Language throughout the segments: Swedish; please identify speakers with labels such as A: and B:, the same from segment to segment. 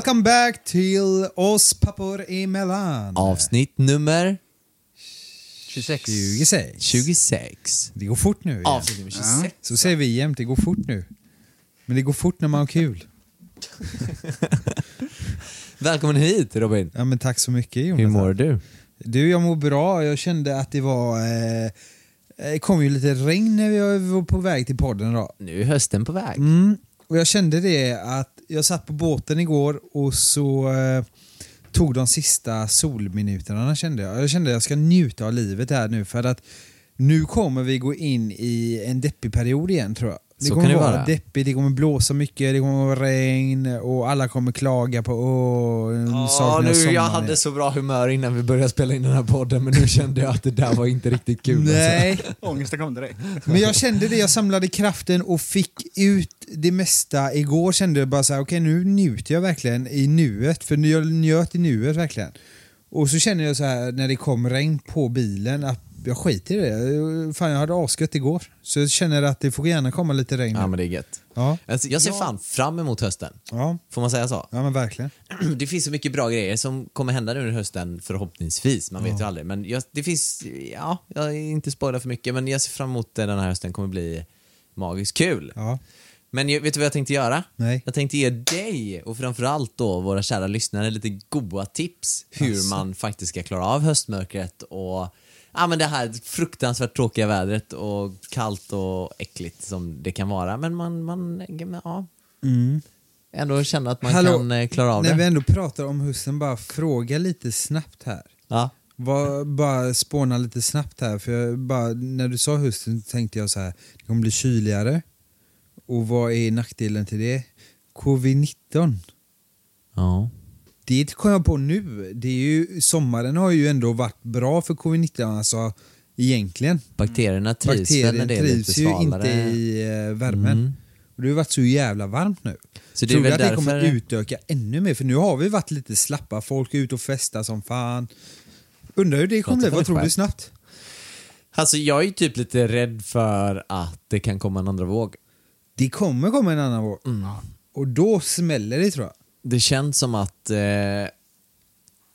A: Welcome back till oss pappor emellan.
B: Avsnitt nummer
C: 26.
A: 26.
B: 26.
A: Det går fort nu. igen.
B: Avsnitt nummer 26.
A: Så säger vi jämt, det går fort nu. Men det går fort när man har kul.
B: Välkommen hit Robin.
A: Ja men tack så mycket Jonathan.
B: Hur mår du?
A: Du, jag mår bra. Jag kände att det var... Eh, det kom ju lite regn när vi var på väg till podden då.
B: Nu är hösten på väg.
A: Mm. Och jag kände det att jag satt på båten igår och så eh, tog de sista solminuterna kände jag. Jag kände att jag ska njuta av livet här nu för att nu kommer vi gå in i en deppig period igen tror jag. Det
B: Så
A: kommer
B: kan det
A: vara
B: vara.
A: deppigt, det kommer blåsa mycket, det kommer vara regn och alla kommer klaga på åh,
B: Ja, nu, jag
A: igen."
B: hade så bra humör innan vi började spela in den här podden men nu kände jag att det där var inte riktigt kul. alltså.
A: Nej,
C: Ångesten kom direkt.
A: Men jag kände det, jag samlade kraften och fick ut det mesta igår. Kände jag bara så här, okej nu njuter jag verkligen i nuet, för jag njöt i nuet verkligen. Och så känner jag så här när det kom regn på bilen att jag skiter i det. Fan jag hade asgött igår. Så jag känner att det får gärna komma lite regn
B: Ja men det är gött.
A: Ja,
B: Alltså, jag ser fan fram emot hösten.
A: ja,
B: Får man säga så?
A: ja men verkligen.
B: Det finns så mycket bra grejer som kommer hända nu under hösten förhoppningsvis. Man vet ju aldrig. Men jag, det finns, ja, jag är inte spoilar för mycket men jag ser fram emot det den här hösten kommer bli magiskt kul.
A: Ja.
B: Men vet du vad jag tänkte göra?
A: Nej.
B: Jag tänkte ge dig och framförallt då våra kära lyssnare lite goda tips hur
A: Asså.
B: man faktiskt ska klara av höstmörkret och ja, men det här fruktansvärt tråkiga vädret och kallt och äckligt som det kan vara. Men man, man ja, ändå känna att man
A: Hallå,
B: kan eh, klara av
A: När vi
B: det.
A: ändå pratar om hösten, bara fråga lite snabbt här.
B: Ja.
A: Var, bara spåna lite snabbt här, för jag bara, när du sa hösten tänkte jag så här, det kommer bli kyligare. Och vad är nackdelen till det? Covid-19.
B: ja.
A: Det kom jag på nu. Det är ju, sommaren har ju ändå varit bra för covid-19, alltså egentligen.
B: Bakterierna trivs väl när det är lite
A: trivs ju
B: svalare.
A: inte i eh, värmen.
B: Mm.
A: Och det har ju varit så jävla varmt nu.
B: Så det
A: Tror du att det kommer utöka ännu mer? För nu har vi varit lite slappa, folk är ute och festar som fan. Undrar hur det kommer bli, vad tror du snabbt?
B: Alltså jag är ju typ lite rädd för att det kan komma en andra våg.
A: Det kommer komma en annan våg.
B: Mm.
A: Och då smäller det tror jag.
B: Det känns som att eh,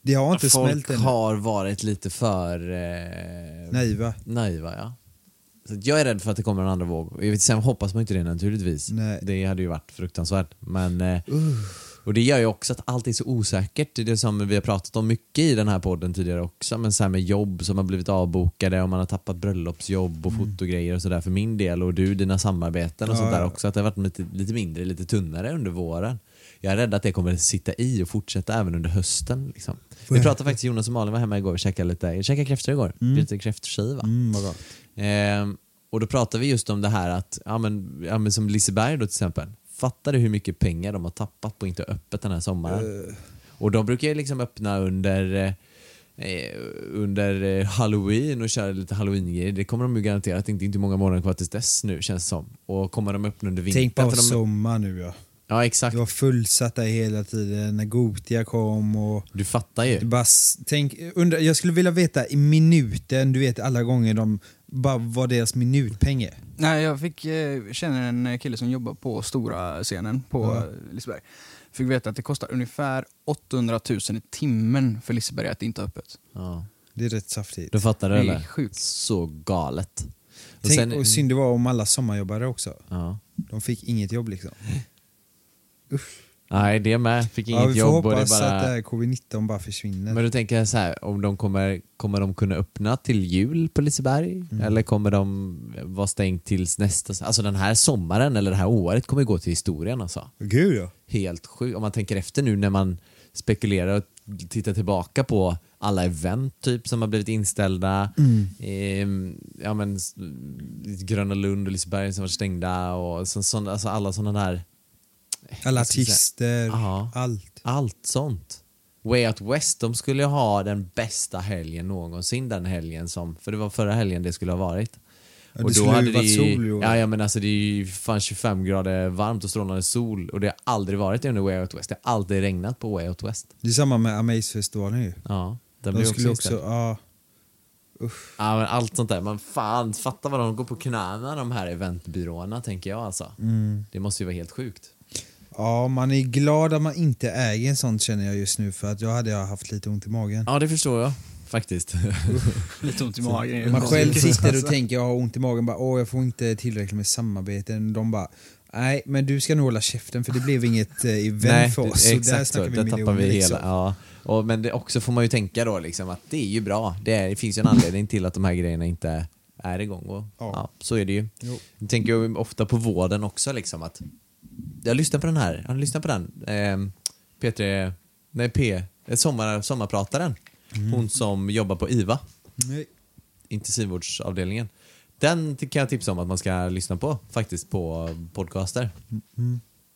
A: Det har inte
B: folk har varit lite för eh,
A: Naiva.
B: naiva. Ja. Så jag är rädd för att det kommer en andra våg. Och jag vet, sen hoppas man inte det naturligtvis.
A: Nej.
B: Det hade ju varit fruktansvärt. Men, eh, och det gör ju också att allt är så osäkert. Det är det som vi har pratat om mycket i den här podden tidigare också. Men så här med jobb som har blivit avbokade och man har tappat bröllopsjobb och fotogrejer och sådär för min del. Och du, dina samarbeten och
A: Ja,
B: sånt där också. Att det har varit lite, lite mindre, lite tunnare under våren. Jag är rädd att det kommer sitta i och fortsätta även under hösten. Liksom. Vi pratade faktiskt, Jonas och Malin var hemma igår och käkade lite, jag käkade kräftor igår. Lite kräftskiva.
A: Mm, vad gott.
B: Ehm, och då pratade vi just om det här att, ja men, ja, men som Liseberg då till exempel. Fattar du hur mycket pengar de har tappat på att inte ha öppet den här sommaren? Och de brukar ju liksom öppna under eh, under eh, halloween och köra lite halloween-grejer. Det kommer de ju garanterat inte, inte många månader kvar tills dess nu känns det som. Och kommer de öppna under vintern?
A: Tänk bara
B: de,
A: sommar nu ja.
B: Ja exakt,
A: Det var fullsatt där hela tiden när Gotia kom och...
B: du fattar ju.
A: Det bara, tänk, undra, jag skulle vilja veta i minuten, du vet alla gånger de, bara vad deras minutpeng är.
C: Nej, jag fick eh, känna en kille som jobbar på stora scenen på
A: Ja.
C: ja. Liseberg. Fick veta att det kostar ungefär 800 000 i timmen för Liseberg att inte ha öppet.
B: Ja.
A: Det är rätt saftigt.
B: Du fattar det
C: Det är
B: eller?
C: sjukt.
B: Så galet. Och
A: Tänk,
B: sen-
A: och synd det var om alla sommarjobbare också.
B: Ja.
A: De fick inget jobb liksom.
B: Nej, det med. Fick inget
A: Ja, vi får
B: jobb
A: hoppas
B: bara...
A: att det här covid-19 bara försvinner.
B: Men då tänker jag så här, om de kommer, kommer de kunna öppna till jul på Liseberg?
A: Mm.
B: Eller kommer de vara stängt tills nästa... Alltså den här sommaren eller det här året kommer gå till historien alltså.
A: Gud ja.
B: Helt sjukt. Om man tänker efter nu när man spekulerar och titta tillbaka på alla event typ som har blivit inställda.
A: Mm.
B: Ehm, ja, men, Gröna Lund och Liseberg som var stängda och så, så, alltså alla sådana där
A: Alla artister, allt.
B: allt sånt. Way Out West, de skulle ha den bästa helgen någonsin den helgen som, för det var förra helgen det skulle ha varit.
A: Ja, det skulle ju varit sol
B: ja, ja men alltså det är ju fan 25 grader varmt och strålande sol och det har aldrig varit det under Way Out West. Det har aldrig regnat på Way Out West.
A: Det är samma med Amaze-festivalen ju.
B: Ja, den
A: De
B: blir
A: skulle
B: också,
A: också, ja.
B: Ja men allt sånt där, man fan fatta vad de går på knäna de här eventbyråerna tänker jag alltså.
A: Mm.
B: Det måste ju vara helt sjukt.
A: Ja, man är glad att man inte äger en sån känner jag just nu för att då hade jag haft lite ont i magen.
B: Ja det förstår jag faktiskt.
C: Lite ont i magen.
A: Man själv sitter och tänker jag har ont i magen, bara, åh jag får inte tillräckligt med samarbeten. De bara, nej men du ska nog hålla käften för det blev inget eh, event för oss. Så där
B: exakt så.
A: snackar vi
B: Där tappar vi hela.
A: liksom.
B: Ja. Och, men det också får man ju tänka då liksom att det är ju bra. Det, är, det finns ju en anledning till att de här grejerna inte är igång. Och, ja.
A: Ja.
B: så är det ju.
A: Jo.
B: Jag tänker ofta på vården också liksom att jag lyssnar på den här, har ni lyssnat på den? Eh, P3, nej P, eh, sommar, sommarprataren.
A: Mm.
B: Hon som jobbar på IVA,
A: Nej.
B: intensivvårdsavdelningen. Den kan jag tipsa om att man ska lyssna på faktiskt på podcaster.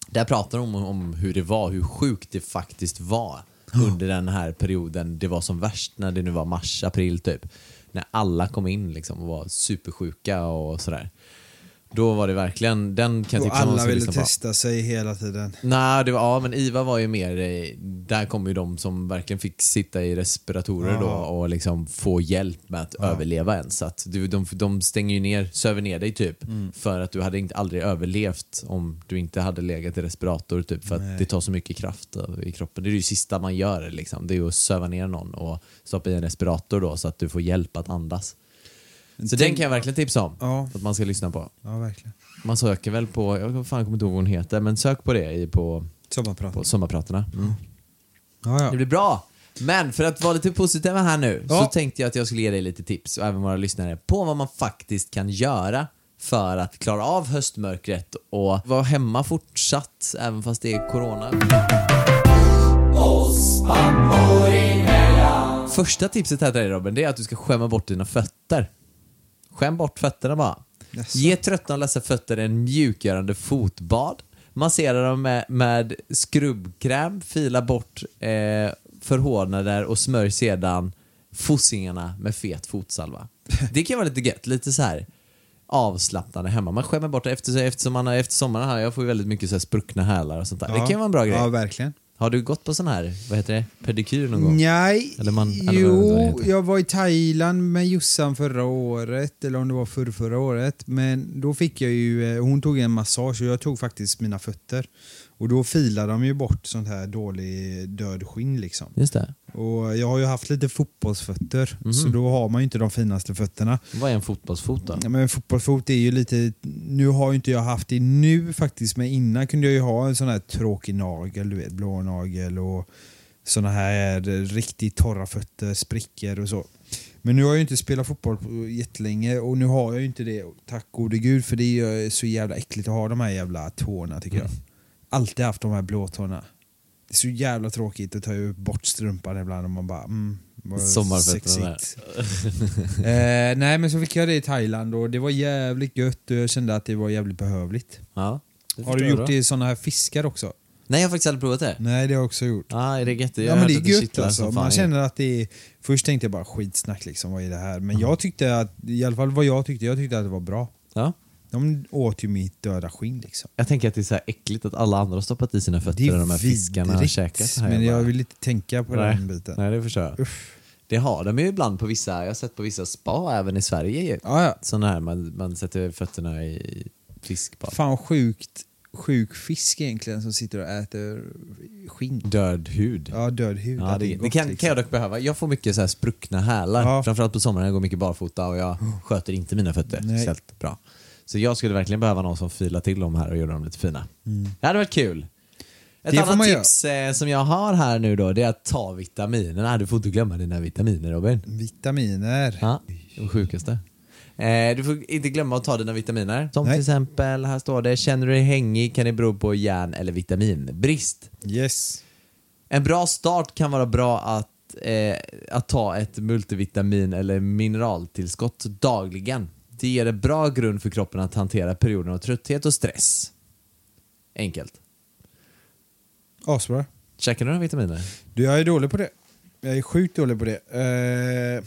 B: Där pratar de om, om hur det var, hur sjukt det faktiskt var under den här perioden det var som värst, när det nu var mars, april typ. När alla kom in liksom och var supersjuka och sådär. Då var det verkligen, den kan jag tipsa att man
A: alla ville
B: på.
A: testa sig hela tiden.
B: Nej, det var, ja men IVA var ju mer, eh, där kom ju de som verkligen fick sitta i respiratorer
A: Ja.
B: då och liksom få hjälp med att överleva ens. Så att du, de, de stänger ju ner, söver ner dig typ.
A: Mm.
B: För att du hade inte, aldrig överlevt om du inte hade legat i respirator typ. För att
A: Nej.
B: det tar så mycket kraft i kroppen. Det är det sista man gör liksom. Det är ju att söva ner någon och stoppa i en respirator då så att du får hjälp att andas. Så den kan jag verkligen tipsa om.
A: Ja.
B: Att man ska lyssna på.
A: Ja, verkligen.
B: Man söker väl på, jag fan kommer inte ihåg vad hon heter, men sök på det i, på,
A: Sommarprat.
B: på sommarpratarna. Mm.
A: Ja,
B: Det
A: ja.
B: blir bra! Men för att vara lite positiva här nu
A: Ja.
B: så tänkte jag att jag skulle ge dig lite tips och även våra lyssnare på vad man faktiskt kan göra för att klara av höstmörkret och vara hemma fortsatt även fast det är corona. Första tipset här till dig Robin, det är att du ska skämma bort dina fötter. Skäm bort fötterna bara.
A: Jaså?
B: Ge trötta och ledsa fötter en mjukgörande fotbad. Massera dem med, med skrubbkräm, fila bort eh, förhårdnader och smörj sedan fossingarna med fet fotsalva. Det kan vara lite gött, lite så här avslappnande hemma. Man skämmer bort det efter, eftersom man har, efter sommaren här, jag får ju väldigt mycket så här spruckna hälar och sånt där. Det kan ju vara en bra grej.
A: Ja, verkligen.
B: Har du gått på sån här, vad heter det, pedikyr någon gång?
A: Nej,
B: Eller man- eller
A: jo, jag var i Thailand med Jossan förra året, eller om det var förra, förra året. Men då fick jag ju, eh, hon tog en massage och jag tog faktiskt mina fötter. Och då filade de ju bort sånt här dålig död skinn liksom.
B: Just det.
A: Och jag har ju haft lite fotbollsfötter,
B: Mhm.
A: så då har man ju inte de finaste fötterna.
B: Vad är en fotbollsfot då?
A: Ja, men fotbollsfot är ju lite, nu har ju inte jag haft det nu faktiskt, men innan kunde jag ju ha en sån här tråkig nagel, du vet, blå nagel och såna här riktigt torra fötter, sprickor och så. Men nu har jag ju inte spelat fotboll på jättelänge och nu har jag ju inte det, tack gode gud, för det är så jävla äckligt att ha de här jävla tårna tycker jag. Alltid haft de här blåtårna. Det är så jävla tråkigt att ta bort strumpan ibland och man bara mm, sexigt. eh, nej men så fick jag det i Thailand och det var jävligt gött och jag kände att det var jävligt behövligt.
B: Ja. det
A: Har du gjort
B: då.
A: det i såna här fiskar också?
B: Nej, jag har faktiskt aldrig provat det.
A: Nej det har jag också gjort.
B: Ja, är det gött? Jag
A: Ja men det är gött
B: kittlar
A: alltså. Man känner att det är... Först tänkte jag bara skitsnack liksom, vad är det här? Men jag tyckte att, i alla fall vad jag tyckte, jag tyckte att det var bra.
B: Ja.
A: De åt ju mitt döda skinn liksom.
B: Jag tänker att det är så här äckligt att alla andra har stoppat i sina fötter
A: Det
B: och
A: är
B: de här fiskarna har käkat. här.
A: men jag
B: bara-
A: vill inte tänka på
B: Nej.
A: den biten.
B: Nej, det förstår jag. Det har de ju ibland på vissa, jag har sett på vissa spa även i Sverige ju.
A: Ja, ja.
B: Sådana här, man, man sätter fötterna i fiskbad.
A: Fan sjukt, sjuk fisk egentligen som sitter och äter skinn.
B: Död hud.
A: Ja, död hud.
B: Ja, det, det kan,
A: liksom.
B: kan jag dock behöva. Jag får mycket så här spruckna hälar.
A: Ja.
B: Framförallt på sommaren, jag går mycket barfota och jag sköter inte mina fötter
A: Nej.
B: speciellt bra. Så jag skulle verkligen behöva någon som filar till dem här och gör dem lite fina. Det hade varit kul. Ett
A: Det
B: annat
A: man göra.
B: tips eh, som jag har här nu då, det är att ta vitaminerna. Du får inte glömma dina vitaminer Robin.
A: Vitaminer.
B: Ja, det sjukaste. Eh, du får inte glömma att ta dina vitaminer. Som
A: Nej.
B: till exempel, här står det, känner du dig hängig kan det bero på järn eller vitaminbrist.
A: Yes.
B: En bra start kan vara bra att, eh, att ta ett multivitamin eller mineraltillskott dagligen. Det ger en bra grund för kroppen att hantera perioder av trötthet och stress. Enkelt.
A: Asbra.
B: Käkar du några vitaminer?
A: Du, jag är dålig på det. Jag är sjukt dålig på det. Eh,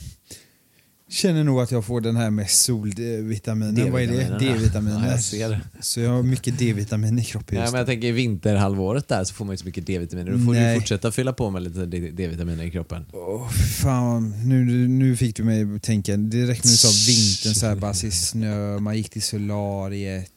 A: känner nog att jag får den här med solvitaminen. Vad är det? D-vitaminer.
B: Ja, jag.
A: Så jag har mycket D-vitamin i kroppen just
B: men jag tänker i vinterhalvåret där så får man ju så mycket D-vitaminer. Då får
A: Nej.
B: du fortsätta fylla på med lite D-vitaminer i kroppen.
A: Åh, fan, nu, nu fick du mig att tänka. Direkt när du sa vintern så här, bara se snö, man gick till solariet.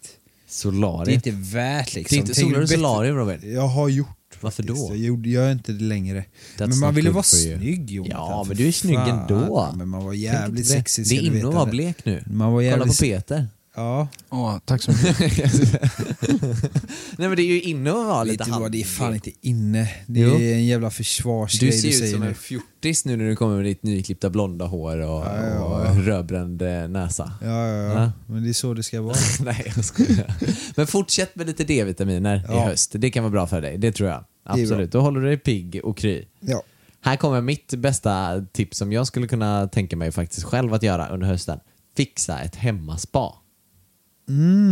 A: Det är
B: Solariet.
A: inte värt liksom.
B: solar
A: du
B: solarium Robin.
A: Jag har gjort
B: Varför
A: faktiskt.
B: då?
A: Jag gjorde- jag gör inte det längre.
B: That's
A: men man ville vara snygg Jonathan.
B: Ja, men du är snygg
A: fan.
B: ändå.
A: Men man var jävligt sexig
B: Det är inne att vara blek nu.
A: Man var
B: Kolla på
A: jävligt...
B: Peter.
A: Ja,
C: Åh, tack så mycket.
B: Nej men det är ju inne att vara
A: vet
B: lite
A: du vad, det är fan inte inne. Det
B: Jo.
A: är en jävla försvarsgrej
B: Du
A: du,
B: ser ut
A: säger
B: som
A: nu.
B: en fjortis nu när du kommer med ditt nyklippta blonda hår och,
A: Ja, ja, ja.
B: och rödbränd eh, näsa.
A: Ja, ja, ja.
B: Ja.
A: Men det är så det ska vara.
B: Nej, jag skojar. Men fortsätt med lite D-vitaminer i
A: Ja.
B: höst. Det kan vara bra för dig, det tror jag.
A: Det är bra.
B: Absolut, då håller du dig pigg och kry.
A: Ja.
B: Här kommer mitt bästa tips som jag skulle kunna tänka mig faktiskt själv att göra under hösten. Fixa ett hemmaspa.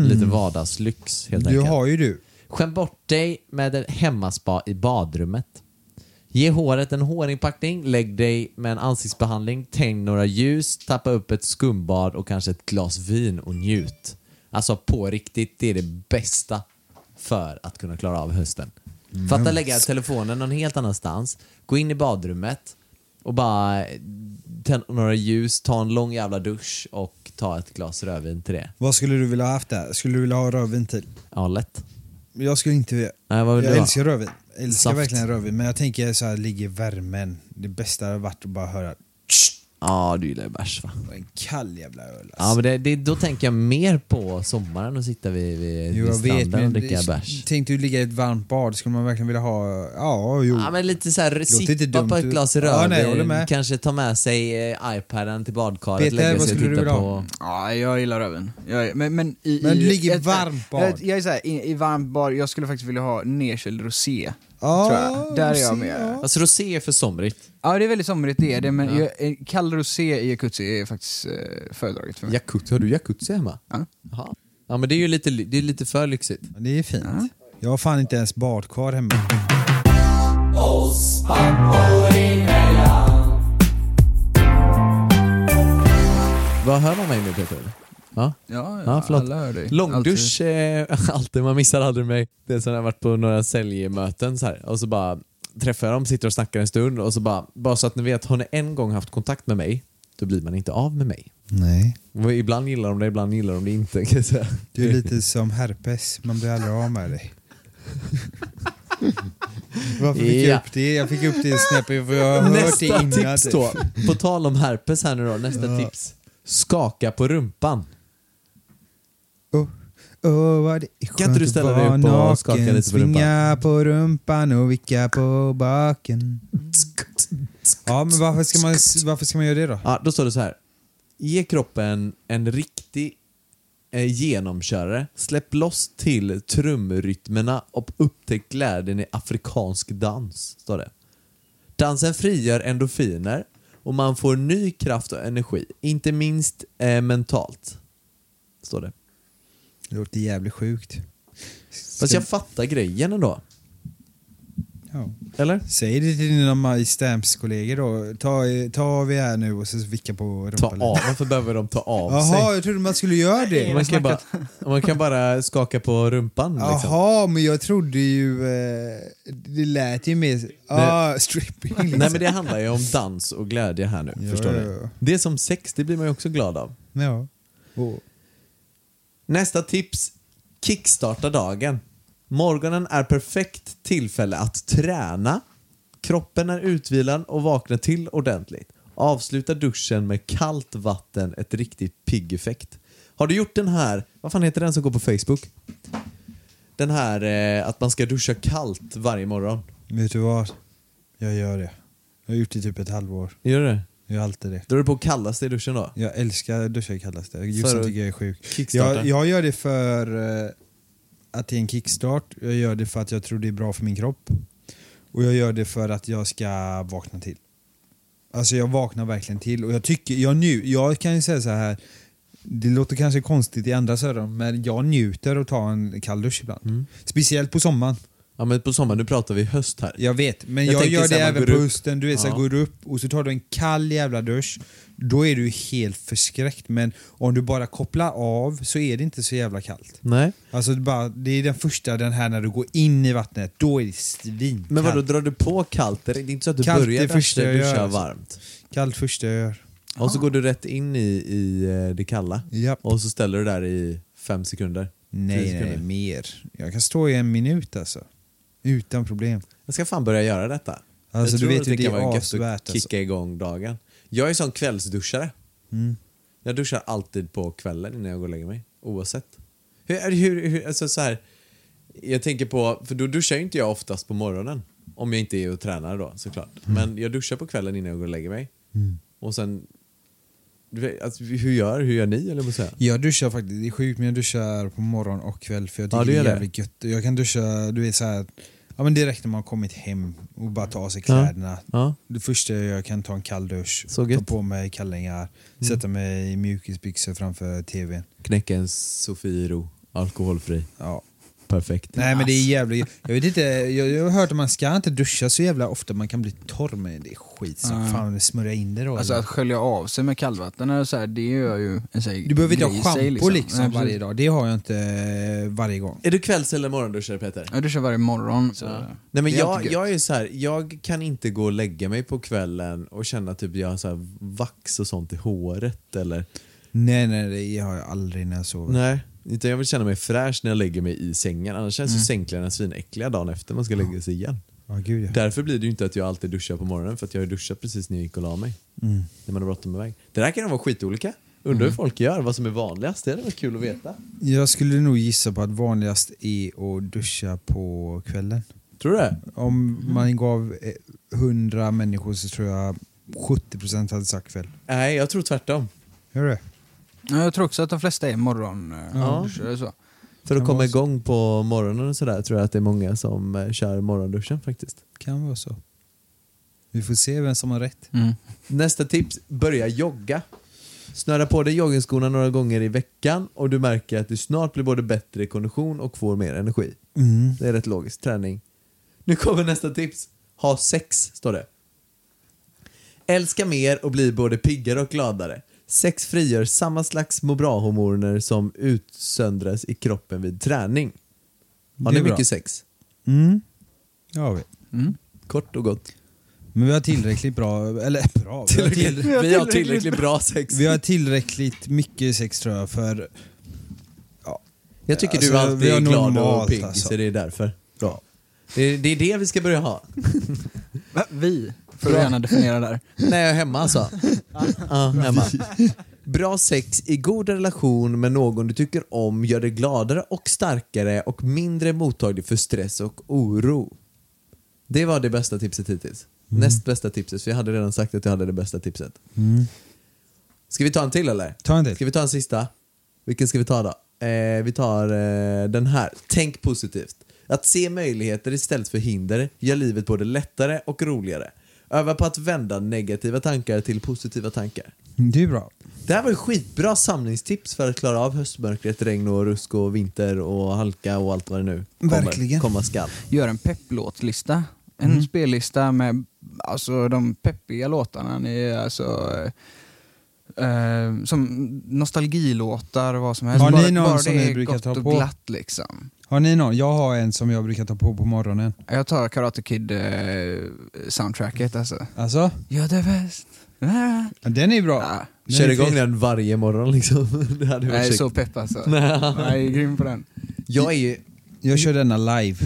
B: Lite vardagslyx helt
A: Mm.
B: Enkelt.
A: har ju du.
B: Skäm bort dig med ett hemmaspa i badrummet. Ge håret en hårinpackning, lägg dig med en ansiktsbehandling, tänd några ljus, tappa upp ett skumbad och kanske ett glas vin och njut. Alltså på riktigt, det är det bästa för att kunna klara av hösten. Fatta lägga telefonen någon helt annanstans, gå in i badrummet och bara tända några ljus, ta en lång jävla dusch och ta ett glas rödvin till det.
A: Vad skulle du vilja ha haft där? Skulle du vilja ha rödvin till?
B: Ja, lätt.
A: Jag skulle inte vilja.
B: Nej, vad vill
A: Jag
B: du ha?
A: älskar rödvin. Jag älskar
B: Saft.
A: verkligen rödvin. Men jag tänker så här, ligger i värmen. Det bästa hade varit att bara höra
B: Ja, du gillar ju bärs va?
A: en kall jävla öl. Alltså.
B: Ja, men det, det, då tänker jag mer på sommaren och sitta vid, vid,
A: Jo,
B: vid
A: jag vet,
B: stranden och dricka bärs.
A: Tänk du ligga i ett varmt bad, skulle man verkligen vilja ha... Ja, jo.
B: Ja, men lite så här,
A: inte
B: sippa på ett glas
A: Ja,
B: rödvin,
A: med.
B: kanske ta med sig eh, iPaden till badkaret,
A: Peter,
B: lägga sig och titta på...
C: Ja, jag gillar röven. Jag, men, men, i,
A: Men
C: i,
A: ligg i
C: ett-
A: varmt bad.
C: Jag, jag är såhär, i, i varmt bad, jag skulle faktiskt vilja ha nedkyld rosé.
A: Ja,
C: tror jag. Där är jag med.
A: ja.
B: Alltså rosé är för somrigt.
C: Ja, det är väldigt somrigt det är det, men jag, en kall rosé i jacuzzi är faktiskt eh, föredraget för mig.
B: Jacuzzi, har du jacuzzi hemma?
C: Ja.
B: Jaha. Ja men det är ju lite, det är lite för lyxigt.
A: Men Det är fint. Jag har fan inte ens badkar hemma.
B: Vad hör man mig nu Peter? Ja?
C: Ja,
B: Ja, förlåt.
C: alla hör dig.
B: Långdusch, eh, alltid, man missar aldrig mig. Det är som när jag har varit på några säljmöten så här, och så bara träffar jag dem, sitter och snackar en stund och så bara, bara så att ni vet, har ni en gång haft kontakt med mig, då blir man inte av med mig.
A: Nej.
B: Och ibland gillar de det, ibland gillar de det inte. Kan jag säga.
A: Du är lite som herpes, man blir aldrig av med dig. Varför fick
B: Ja.
A: jag upp det? Jag fick upp det snäppet för jag har hört det
B: Nästa
A: innan.
B: tips
A: typ.
B: då, på tal om herpes här nu då, nästa tips. Skaka på rumpan.
A: Oh, oh, vad det är
B: Kan inte du ställa dig upp och
A: naken,
B: skaka lite på
A: Svinga på rumpan och vicka på baken. Ja, men varför ska man, varför ska man göra det då?
B: Ja, då står det så här. Ge kroppen en riktig eh, genomkörare. Släpp loss till trumrytmerna och upptäck glädjen i afrikansk dans, står det. Dansen frigör endorfiner och man får ny kraft och energi, inte minst eh, mentalt. Står det.
A: Det låter jävligt sjukt.
B: Fast jag fattar grejen ändå.
A: Ja.
B: Eller?
A: Säg det till dina Stamps-kollegor då. Ta, ta av er här nu och så vicka på rumpan.
B: Ta av, varför behöver de ta av
A: Jaha,
B: sig?
A: jag trodde man skulle göra det.
B: Man kan, bara, man kan bara skaka på rumpan liksom.
A: Jaha, men jag trodde ju... Eh, det lät ju mer... Ah, stripping liksom.
B: Nej men det handlar ju om dans och glädje här nu,
A: Ja,
B: förstår
A: ja,
B: du?
A: ja.
B: Det är som sex, det blir man ju också glad av.
A: Ja. Och,
B: Nästa tips, kickstarta dagen. Morgonen är perfekt tillfälle att träna. Kroppen är utvilad och vaknar till ordentligt. Avsluta duschen med kallt vatten, ett riktigt pigg-effekt. Har du gjort den här, vad fan heter den som går på Facebook? Den här eh, att man ska duscha kallt varje morgon.
A: vet du vad? Jag gör det. Jag har gjort det i typ ett halvår.
B: Gör du det?
A: Jag gör alltid det.
B: Då är du på kallaste i duschen då?
A: Jag älskar duscha kallaste.
B: För
A: Jossan
B: att
A: tycker jag är sjuk. Jag, jag gör det för eh, att det är en kickstart. Jag gör det för att jag tror det är bra för min kropp. Och jag gör det för att jag ska vakna till. Alltså jag vaknar verkligen till och jag tycker, jag nu, jag kan ju säga så här. Det låter kanske konstigt i andra öron, men jag njuter att ta en kall dusch ibland.
B: Mm.
A: Speciellt på sommaren.
B: Ja men på sommaren, nu pratar vi höst här.
A: Jag vet, men
B: Jag
A: jag, gör det även på
B: upp.
A: hösten. Du vet, så här, går upp och så tar du en kall jävla dusch. Då är du helt förskräckt. Men om du bara kopplar av så är det inte så jävla kallt.
B: Nej.
A: Alltså det, bara, det är den första, den här när du går in i vattnet. Då är det svinkallt.
B: Men vadå, drar du på kallt? Det är inte så att du
A: Kallt
B: börjar
A: första
B: duscha,
A: jag gör,
B: varmt.
A: Kallt första jag gör.
B: Och så går du rätt in i, i eh, det kalla.
A: Japp.
B: Och så ställer du där i fem sekunder.
A: Nej, nej, mer. Jag kan stå i en minut alltså. Utan problem.
B: Jag ska fan börja göra detta.
A: Alltså,
B: jag
A: du
B: tror
A: vet
B: att
A: det
B: kan vara gött att
A: alltså.
B: kicka igång dagen. Jag är sån kvällsduschare.
A: Mm.
B: Jag duschar alltid på kvällen innan jag går och lägger mig. Oavsett. Hur, hur, hur, alltså så här, jag tänker på, för då duschar ju inte jag oftast på morgonen. Om jag inte är och tränar då såklart. Men jag duschar på kvällen innan jag går och lägger mig. Och sen, du vet, alltså, hur gör, hur gör ni eller vad säga?
A: Jag duschar faktiskt, det är sjukt men jag duschar på morgon och kväll för jag tycker
B: Ja,
A: det är
B: det.
A: jävligt gött. Jag kan duscha, du vet såhär, ja men direkt när man har kommit hem och bara ta av sig kläderna.
B: Ja.
A: Det första jag gör kan ta en kall dusch,
B: Så
A: ta på mig kallingar, sätta mig i mjukisbyxor framför tvn.
B: Knäcka en Sofiero, alkoholfri.
A: Ja.
B: Perfekt.
A: Nej men det är jävligt. Jag vet inte, jag, jag har hört att man ska inte duscha så jävla ofta, man kan bli torr men det är skit som
C: Ja.
A: fan, smörja in det då.
C: Alltså
A: eller?
C: att skölja av sig med kallvatten, eller så här, det gör ju en så här
A: du behöver inte ha schampo liksom,
C: Nej, precis.
A: varje dag, det har jag inte eh, varje gång.
B: Är du kvälls eller morgonduschare Peter?
C: Jag duschar varje morgon. Så.
B: Nej men jag, jag är så här, jag kan inte gå och lägga mig på kvällen och känna typ jag har så här vax och sånt i håret eller
A: Nej nej det har jag aldrig när jag sover.
B: Nej, utan jag vill känna mig fräsch när jag lägger mig i sängen. Annars känns ju sängkläderna svinäckliga dagen efter man ska lägga sig igen.
A: Ja, gud ja.
B: Därför blir det ju inte att jag alltid duschar på morgonen för att jag har duschat precis när jag gick och la mig.
A: Mm.
B: När man har bråttom iväg. Det där kan vara skitolika. Undrar hur folk gör, vad som är vanligast. Det hade varit kul att veta.
A: Jag skulle nog gissa på att vanligast är att duscha på kvällen.
B: Tror du det?
A: Om man gav eh, 100 människor så tror jag 70% hade sagt kväll.
B: Nej, jag tror tvärtom.
A: Gör det?
C: Ja, Jag tror också att de flesta är morgon
B: Ja.
C: duschare, så.
B: För att komma igång på morgonen och sådär tror jag att det är många som eh, kör morgonduschen faktiskt.
A: Kan vara så. Vi får se vem som har rätt.
C: Mm.
B: Nästa tips, börja jogga. Snöra på dig joggingskorna några gånger i veckan och du märker att du snart blir både bättre i kondition och får mer energi.
A: Mm.
B: Det är rätt logiskt. Träning. Nu kommer nästa tips. Ha sex, står det. Älska mer och bli både piggare och gladare. Sex frigör samma slags må bra-hormoner som utsöndras i kroppen vid träning. Har
A: Det
B: ni
A: är bra.
B: mycket sex?
A: Mm. Ja, vi.
C: Mm.
B: Kort och gott.
A: Men vi har tillräckligt bra, eller bra, vi har, till,
B: Vi har tillräckligt bra sex.
A: vi har tillräckligt mycket sex tror jag för... Ja.
B: Jag tycker
A: Alltså,
B: du alltid
A: vi har
B: är glad och
A: normalt,
B: pigg,
A: alltså.
B: så det är därför. Bra. Det är, det är det vi ska börja ha.
C: Va? Vi? Får du gärna definiera där.
B: När jag är hemma alltså. ja, hemma. Bra sex i god relation med någon du tycker om gör dig gladare och starkare och mindre mottaglig för stress och oro. Det var det bästa tipset hittills. Näst bästa tipset, för jag hade redan sagt att jag hade det bästa tipset.
A: Mm.
B: Ska vi ta en till eller?
A: Ta en till.
B: Ska vi ta en sista? Vilken ska vi ta då? Eh, vi tar eh, den här. Tänk positivt. Att se möjligheter istället för hinder gör livet både lättare och roligare. Öva på att vända negativa tankar till positiva tankar.
A: Det är bra.
B: Det här var ju skitbra samlingstips för att klara av höstmörkret, regn och rusk och vinter och halka och allt vad det nu kommer,
A: Verkligen.
B: komma skall.
C: Gör en pepplåtlista. En spellista med alltså, de peppiga låtarna. Ni alltså, eh, eh, som nostalgilåtar och vad som helst.
A: Har ni
C: bara,
A: någon
C: bara
A: som
C: det
A: ni
C: är
A: brukar
C: gott
A: ta
C: och
A: på?
C: glatt liksom.
A: Har ni någon? Jag har en som jag brukar ta på på morgonen.
C: Jag tar Karate Kid eh, soundtracket alltså.
A: Alltså?
C: You're the best. Ah.
A: Ja, Den är bra.
C: Ja.
A: Den
B: Kör
A: är
B: igång den varje morgon liksom. Det hade
C: Jag är så pepp alltså. Jag är grym på den.
B: Jag är ju...
A: Jag kör denna live.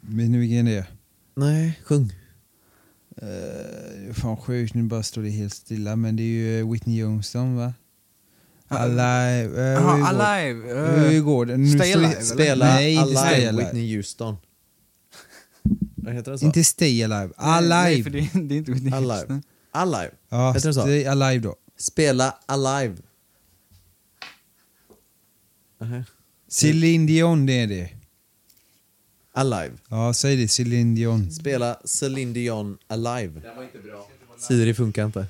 A: Vet ni vilken det är?
B: Nej, sjung.
A: Uh, fan sjukt, nu bara står det helt stilla. Men det är ju Whitney Houston va? Alive. Uh,
C: Jaha, Alive.
A: Hur
C: eh,
A: går det? Nu
C: Stay Alive?
B: Spela
A: Nej, inte
B: Alive,
A: Stay Alive.
B: Whitney Houston. Vad heter den så?
A: Inte Stay Alive. Alive.
C: Nej, för det, det är inte Whitney
B: Alive.
C: Houston.
B: Alive.
A: ja,
B: Heter den så?
A: Stay Alive då.
B: Spela Alive. Aha.
A: Céline Dion, det är det.
B: Alive.
A: Ja, säg det. Céline Dion.
B: Spela Celine Dion Alive. Siri funkar inte.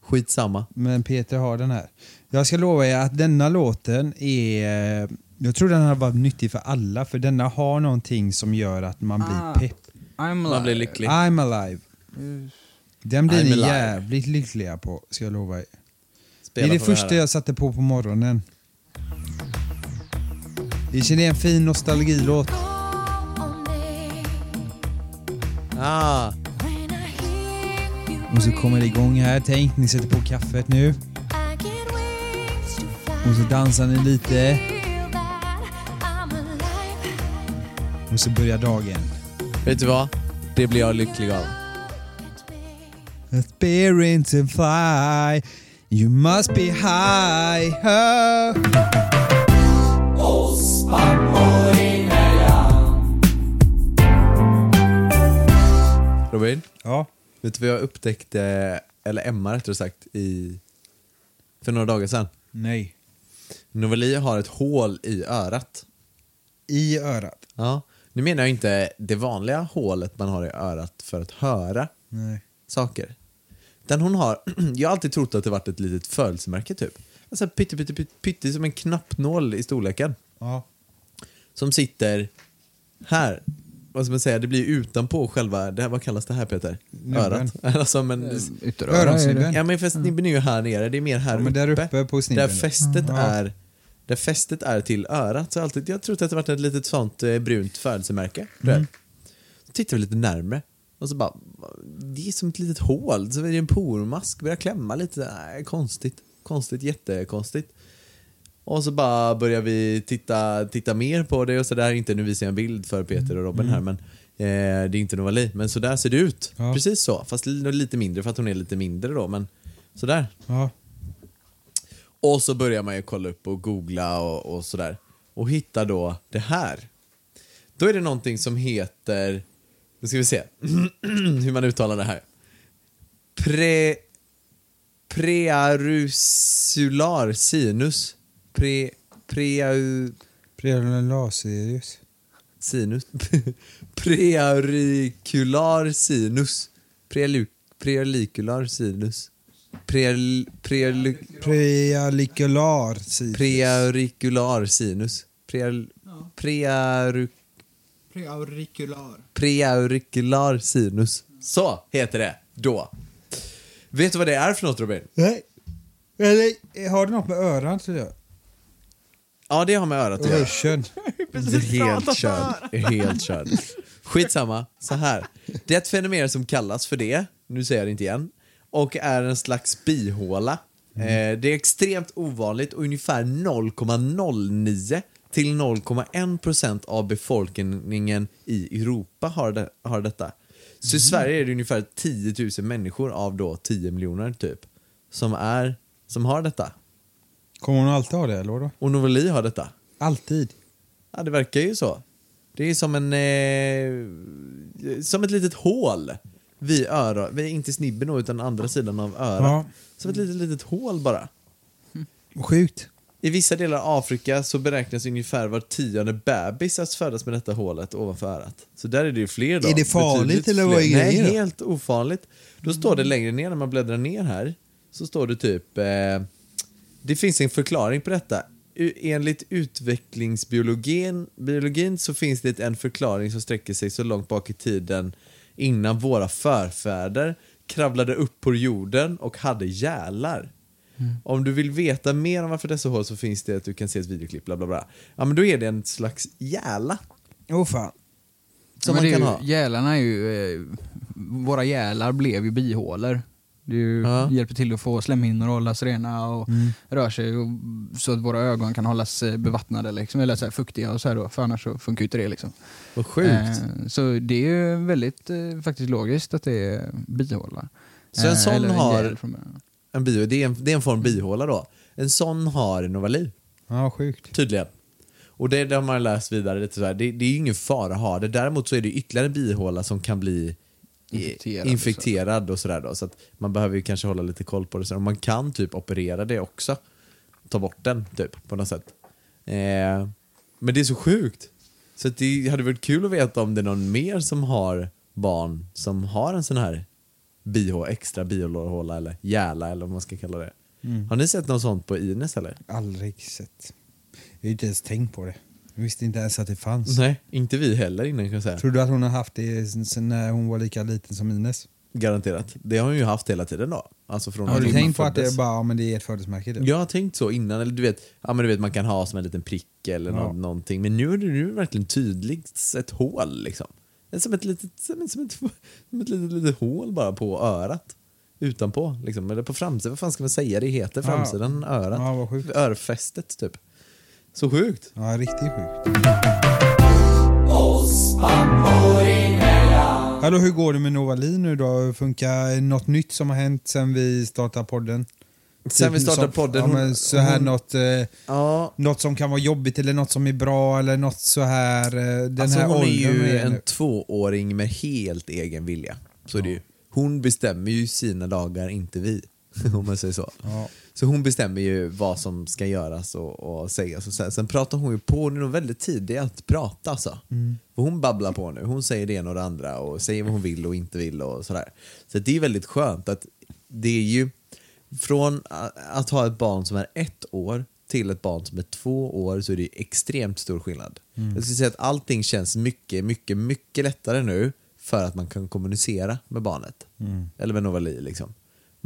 B: Skitsamma.
A: Men Peter har den här. Jag ska lova er att denna låten är... eh, Jag tror den har varit nyttig för alla, för denna har någonting som gör att man blir
C: Ah.
A: pepp.
C: I'm
B: Man
C: alive.
B: blir lycklig.
A: I'm alive. Den blir
B: I'm
A: ni
B: alive.
A: jävligt lyckliga på, ska jag lova er.
B: Spela
A: det är det första
B: höra.
A: jag satte på på morgonen. Det är en fin nostalgilåt.
B: Ah,
A: Och så kommer det igång här. Tänk, ni sätter på kaffet nu. Och så dansar ni lite. Och så börjar dagen.
B: vet du vad? Det blir jag lycklig av.
A: Experience and fly. You must be high. Oh.
B: Robin,
A: Ja.
B: vet du vad jag upptäckte, eller Emma rättare sagt, i, för några dagar sedan?
A: Nej.
B: Noveli har ett hål i örat.
A: I örat.
B: Ja. Nu menar jag inte det vanliga hålet man har i örat för att höra
A: Nej.
B: saker. Den hon har, jag har alltid trott att det varit ett litet födelsemärke typ. Alltså pytte, pytte, pytte, pytte som en knappnål i storleken.
A: Ja.
B: Som sitter här. Vad ska man säga, det blir utanpå själva, det här, vad kallas det här Peter?
A: Nubben.
B: Örat? Alltså, men,
C: är
A: Öronsnibben.
B: ja men fast snibben är ju här nere, det är mer här
A: Ja, men där uppe på snibben.
B: Där fästet
A: Ja.
B: är där fästet är till örat. Så alltid, jag trott att det varit ett litet sånt eh, brunt födelsemärke. Mm. Så tittar vi lite närmre och så bara, det är som ett litet hål. Så är det en pormask, börjar klämma lite. Nej, konstigt. Konstigt, jättekonstigt. Och så bara börjar vi titta, titta mer på det och så där. Inte nu visar jag en bild för Peter och Robin här men eh, det är inte Novali. Men så där ser det ut.
A: Ja.
B: Precis så. Fast li- lite mindre för att hon är lite mindre då. Men sådär.
A: Ja.
B: Och så börjar man ju kolla upp och googla och, och sådär. Och hittar då det här. Då är det någonting som heter, nu ska vi se hur man uttalar det här. Pre, prearusular sinus. Pre, preau,
A: Prelaserius.
B: sinus. Preaurikular sinus. Prealu, preaurikular sinus. Preal, prealu,
A: Prealikular.
B: Preaurikular sinus. Preal,
C: Preaurikular.
B: preaurikular sinus. Så heter det då. Vet du vad det är för något Robin?
A: Nej. Eller har det något med örat att göra?
B: Ja, det har med örat att göra. är helt körd. Helt körd. Skitsamma, så här. Det är ett fenomen som kallas för det, nu säger jag det inte igen, och är en slags bihåla. Eh, det är extremt ovanligt och ungefär 0,09 till 0,1% av befolkningen i Europa har, det, har detta. Så i Sverige är det ungefär 10 000 människor av då 10 miljoner typ, som, är, som har detta.
A: Kommer hon alltid ha det eller vadå?
B: Och Noveli har detta.
A: Alltid?
B: Ja, det verkar ju så. Det är som en... Eh, som ett litet hål vid. Vid, inte snibben utan andra sidan av örat.
A: Ja.
B: Som ett litet, litet hål bara.
A: Sjukt.
B: I vissa delar av Afrika så beräknas ungefär var tionde bebis att födas med detta hålet ovanför örat. Så där är det ju fler då.
A: Är det farligt
B: Betydligt
A: eller vad är
B: fler. Nej, helt ofarligt. Då står det längre ner när man bläddrar ner här. Så står det typ... Eh, det finns en förklaring på detta. Enligt utvecklingsbiologin biologin så finns det en förklaring som sträcker sig så långt bak i tiden innan våra förfäder kravlade upp på jorden och hade gälar. Om du vill veta mer om varför dessa hål så finns det att du kan se ett videoklipp, bla bla bla. Ja men då är det en slags gäla
A: Åh fan.
B: som
C: Men
B: man kan
C: ju,
B: ha.
C: Gälarna är ju... Eh, våra gälar blev ju bihålor. Ju,
B: Ja.
C: hjälper till att få slemhinnor att hållas rena och
B: Mm.
C: rör sig och, så att våra ögon kan hållas eh, bevattnade liksom, eller så här, fuktiga och så här då, för annars så funkar ju inte det liksom.
B: Vad sjukt.
C: Eh, så det är ju väldigt eh, faktiskt logiskt att det är bihåla.
B: Så en sån
C: eller
B: har-. En bio, det, är en, det är en form bihåla då. En sån har Novali,
A: Ja, sjukt.
B: tydligen. Och det, det har man läst vidare. Lite så här. Det, det är ju ingen fara att ha det. Däremot så är det ytterligare en bihåla som kan bli
C: Infekterad
B: infekterad,
C: och
B: sådär då. Så att man behöver ju kanske hålla lite koll på det. Och man kan typ operera det också. Ta bort den typ på något sätt. Eh, men det är så sjukt. Så att det hade varit kul att veta om det är någon mer som har barn som har en sån här bihå, extra bihåla eller gäla eller vad man ska kalla det.
A: Mm.
B: Har ni sett något sånt på Ines eller?
A: Aldrig sett. Jag har inte ens tänkt på det. Visste inte ens att det fanns.
B: Nej, inte vi heller innan kan jag säga.
A: Tror du att hon har haft det sen när hon var lika liten som Ines?
B: Garanterat. Det har hon ju haft hela tiden då. Alltså från
A: Har du tänkt på att det är bara ja, men det är ett födelsemärke? Typ?
B: Jag har tänkt så innan, eller du vet, ja, men du vet man kan ha som en liten prick eller
A: Ja.
B: nå- någonting. Men nu är det nu verkligen tydligt ett hål liksom. Som ett litet, som ett, som ett, som ett litet, litet hål bara på örat. Utanpå, liksom. eller på framsidan. Vad fan ska man säga det heter? Framsidan örat.
A: Ja, vad sjukt.
B: Örfästet typ. Så sjukt.
A: Ja, riktigt sjukt. Hallå, hur går det med Novali nu då? Funkar något nytt som har hänt sen vi startade podden?
B: Sen vi
A: Typ
B: startade podden,
A: Ja, men så här
B: hon-
A: något, eh,
B: Ja,
A: något som kan vara jobbigt eller något som är bra eller något så här. eh, Den
B: alltså
A: här
B: hon är ju en
A: nu.
B: tvååring med helt egen vilja. Så är det ju. Hon bestämmer ju sina dagar, inte vi. Om man säger så.
A: Ja.
B: Så hon bestämmer ju vad som ska göras och, och sägas. Och sen, sen pratar hon ju på, hon är nog väldigt tidig att prata alltså. För hon babblar på nu, hon säger det ena och det andra och säger vad hon vill och inte vill och sådär. Så det är väldigt skönt att det är ju från att ha ett barn som är ett år till ett barn som är två år så är det extremt stor skillnad. Jag skulle säga att allting känns mycket, mycket, mycket lättare nu för att man kan kommunicera med barnet. Eller med Novali liksom.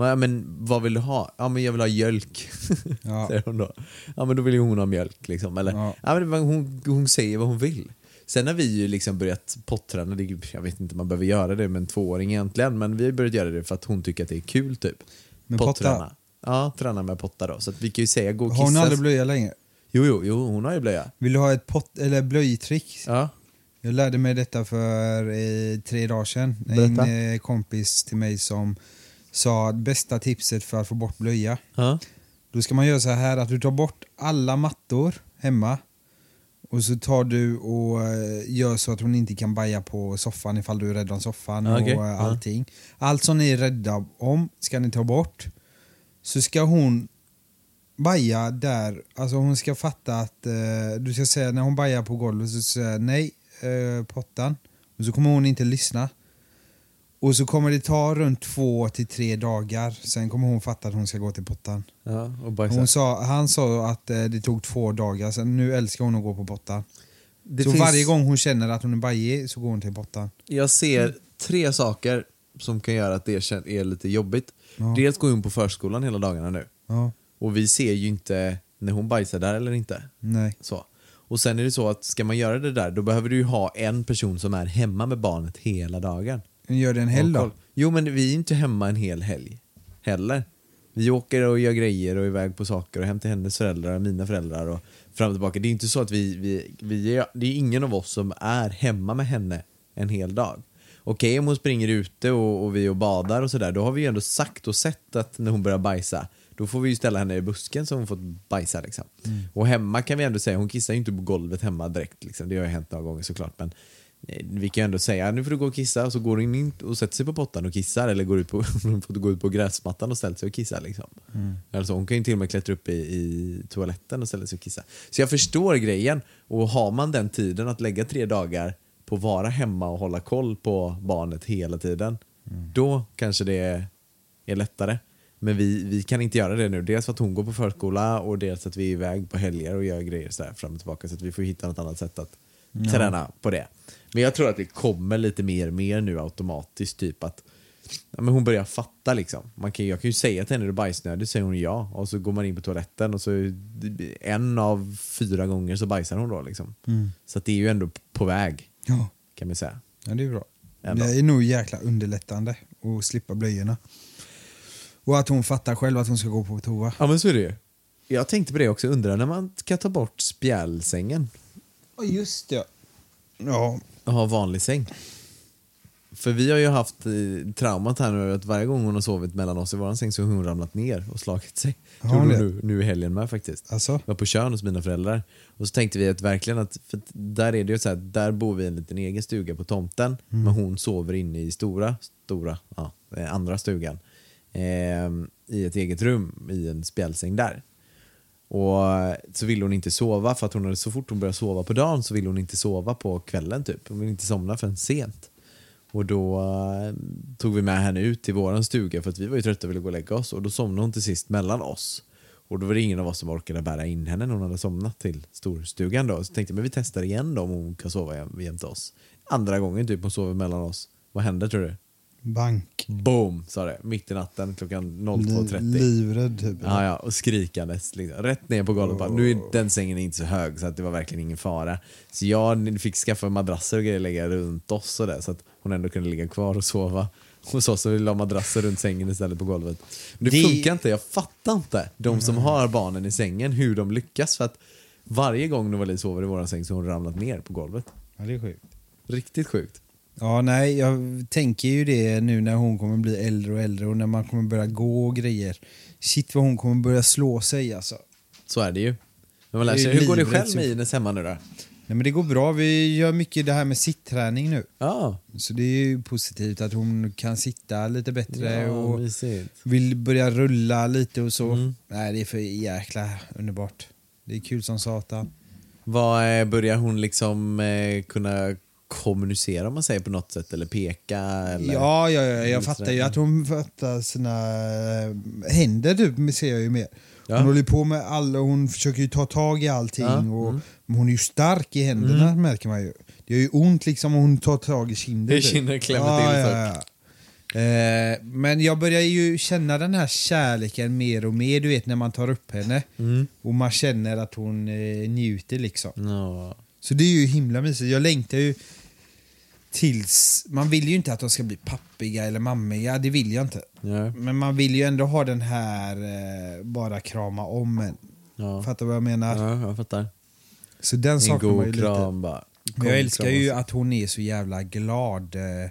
B: Men, ja, men vad vill du ha? Ja men jag vill ha mjölk.
A: Ja.
B: säger hon då. Ja men då vill ju hon ha mjölk liksom. Eller,
A: Ja.
B: ja. men hon, hon säger vad hon vill. Sen har vi ju liksom börjat potträna, jag vet inte om man behöver göra det med en tvååring egentligen, men vi har börjat göra det för att hon tycker att det är kul typ.
A: Med
B: Potträna.
A: potta?
B: Ja, träna med potta då. Så att vi kan ju säga gå och
A: Har hon
B: kissa.
A: aldrig blöja längre?
B: Jo, jo, jo, hon har ju blöja.
A: Vill du ha ett pott eller blöjtrick?
B: Ja.
A: Jag lärde mig detta för eh, tre dagar sedan.
B: Berätta.
A: En eh, kompis till mig som sa bästa tipset för att få bort blöja.
B: ja.
A: Då ska man göra så här att du tar bort alla mattor hemma och så tar du och eh, gör så att hon inte kan baja på soffan ifall du är rädd om soffan
B: Ja, okej.
A: och eh,
B: Ja.
A: allting. Allt som ni är rädda om ska ni ta bort. Så ska hon baja där, alltså hon ska fatta att eh, du ska säga när hon bajar på golvet så säger nej, eh, pottan. Och så kommer hon inte lyssna. Och så kommer det ta runt två till tre dagar, sen kommer hon fatta att hon ska gå till pottan.
B: ja och bajsa.
A: Hon sa, han sa att eh, det tog två dagar, sen nu älskar hon att gå på pottan.
B: Det
A: så
B: finns-
A: varje gång hon känner att hon är bajig så går hon till pottan.
B: Jag ser tre saker som kan göra att det är lite jobbigt.
A: Ja.
B: Dels går hon på förskolan hela dagarna nu.
A: Ja,
B: Och vi ser ju inte när hon bajsar där eller inte.
A: nej.
B: Så. Och sen är det så att ska man göra det där, då behöver du ju ha en person som är hemma med barnet hela dagen.
A: Gör det en helg då?
B: Jo, men vi är inte hemma en hel helg heller. Vi åker och gör grejer och är iväg på saker och hem till hennes föräldrar och mina föräldrar och fram och tillbaka. Det är inte så att vi, vi, vi är, det är ingen av oss som är hemma med henne en hel dag. Okej om hon springer ute och, och vi och badar och sådär, då har vi ju ändå sagt och sett att när hon börjar bajsa, då får vi ju ställa henne i busken så hon får bajsa liksom. Och hemma kan vi ändå säga, hon kissar ju inte på golvet hemma direkt liksom. Det har ju hänt några gånger såklart men vi kan ju ändå säga nu får du gå och kissa och så går hon in och sätter sig på pottan och kissar eller går ut på, får gå ut på gräsmattan och ställa sig och kissa. Liksom. Alltså, hon kan ju till och med klättra upp i, i toaletten och ställa sig och kissa. Så jag förstår grejen och har man den tiden att lägga tre dagar på att vara hemma och hålla koll på barnet hela tiden, då kanske det är, lättare. Men vi, vi kan inte göra det nu. Dels för att hon går på förskola och dels att vi är iväg på helger och gör grejer så fram och tillbaka. Så att vi får hitta något annat sätt att träna på det. Men jag tror att det kommer lite mer och mer nu automatiskt. Typ att ja, men hon börjar fatta liksom. Man kan, jag kan ju säga till henne är du bajsnödig? säger hon ja. Och så går man in på toaletten och så en av fyra gånger så bajsar hon då. Liksom. Så att det är ju ändå på väg
A: Ja,
B: kan man säga.
A: ja det är bra.
B: Ändå.
A: Det är nog jäkla underlättande att slippa blöjorna. Och att hon fattar själv att hon ska gå på toa.
B: Ja men så är det ju. Jag tänkte på det också, undrar när man ska ta bort spjälsängen
A: just det. Ja,
B: ha vanlig säng. För vi har ju haft eh, traumat här nu att varje gång hon har sovit mellan oss i våran säng så har hon ramlat ner och slagit sig.
A: Har
B: Gjorde
A: hon det?
B: nu, nu i helgen med faktiskt.
A: alltså.
B: Jag var på Tjörn hos mina föräldrar. Och så tänkte vi att verkligen att, för att där är det ju så här, där bor vi i en liten egen stuga på tomten.
A: Mm.
B: Men hon sover inne i stora, stora, ja, eh, andra stugan. ehm, I ett eget rum i en spjälsäng där. Och så ville hon inte sova för att hon hade så fort hon började sova på dagen så ville hon inte sova på kvällen typ. Hon ville inte somna förrän sent. Och då eh, tog vi med henne ut till våran stuga för att vi var ju trötta och ville gå och lägga oss och då somnade hon till sist mellan oss. Och då var det ingen av oss som orkade bära in henne när hon hade somnat till storstugan då. Så tänkte jag, men vi testar igen då om hon kan sova jämte oss. Andra gången typ hon sover mellan oss. Vad händer tror du?
A: Bank.
B: Boom, sa det. Mitt i natten klockan
A: Li-
B: 02.30.
A: livrädd typ.
B: Ja, ja, och skrikandes. Liksom. Rätt ner på golvet. bara. Nu är den sängen inte så hög så att det var verkligen ingen fara. Så jag fick skaffa madrasser och grejer lägga runt oss och det, så att hon ändå kunde ligga kvar och sova hos oss. Och vi la madrasser runt sängen istället på golvet. Men det,
A: Det-
B: funkar inte. Jag fattar inte. De som har barnen i sängen, hur de lyckas. För att varje gång Novali sover i våran säng så har hon ramlat ner på golvet.
A: Ja, det är sjukt.
B: Riktigt sjukt.
A: Ja, nej, jag tänker ju det nu när hon kommer bli äldre och äldre och när man kommer börja gå och grejer. Shit vad hon kommer börja slå sig alltså.
B: Så är det ju. Men man lär sig. Hur går det själv med Ines hemma nu då?
A: Nej, men det går bra. Vi gör mycket det här med sittträning nu.
B: Ja,
A: Så det är ju positivt att hon kan sitta lite bättre
B: ja
A: och
B: mysigt.
A: vill börja rulla lite och så.
B: Mm.
A: Nej, det är för jäkla underbart. Det är kul som satan.
B: Vad eh, börjar hon liksom eh, kunna kommunicera om man säger på något sätt eller peka? Eller?
A: Ja, ja, ja, jag
B: Just
A: fattar ju att hon fattar sina eh, händer typ, ser jag ju mer. Hon
B: Ja.
A: håller på med alla, hon försöker ju ta tag i allting
B: Ja,
A: och
B: mm.
A: hon är ju stark i händerna märker man ju. Det gör ju ont liksom om hon tar tag i kinden. Typ.
B: kinden klämmer till
A: ja,
B: först.
A: ja, ja. Eh, Men jag börjar ju känna den här kärleken mer och mer, du vet när man tar upp henne.
B: Mm.
A: Och man känner att hon eh, njuter liksom. Så det är ju himla mysigt. Jag längtar ju tills... Man vill ju inte att de ska bli pappiga eller mammiga, det vill jag inte.
B: Ja.
A: Men man vill ju ändå ha den här eh, bara krama om en.
B: Ja.
A: Fattar vad jag menar?
B: ja, jag fattar.
A: Så den
B: En
A: saknar man ju
B: god
A: lite.
B: kram bara.
A: Men jag älskar ju att hon är så jävla glad. eh, eh,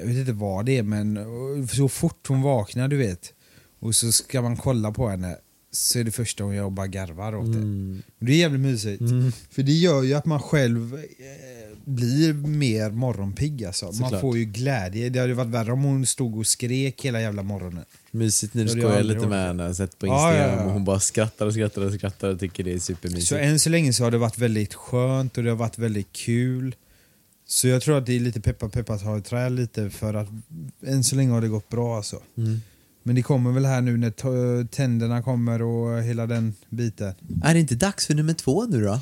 A: Jag vet inte vad det är, men eh, så fort hon vaknar, du vet, och så ska man kolla på henne, så är det första hon gör och bara garvar åt det.
B: Mm.
A: Det är jävligt mysigt. För det gör ju att man själv eh, blir mer morgonpigg alltså. Man
B: Såklart.
A: får ju glädje. Det hade varit värre om hon stod och skrek hela jävla morgonen.
B: Mysigt när du skojar lite med henne, sett på
A: Ja,
B: Instagram
A: ja, ja.
B: och hon bara skrattar och skrattar och skrattar och tycker det är supermysigt.
A: Så än så länge så har det varit väldigt skönt och det har varit väldigt kul. Så jag tror att det är lite peppa peppa ta i trä lite för att än så länge har det gått bra alltså.
B: Mm.
A: Men det kommer väl här nu när tänderna kommer och hela den biten.
B: Är det inte dags för nummer två nu då?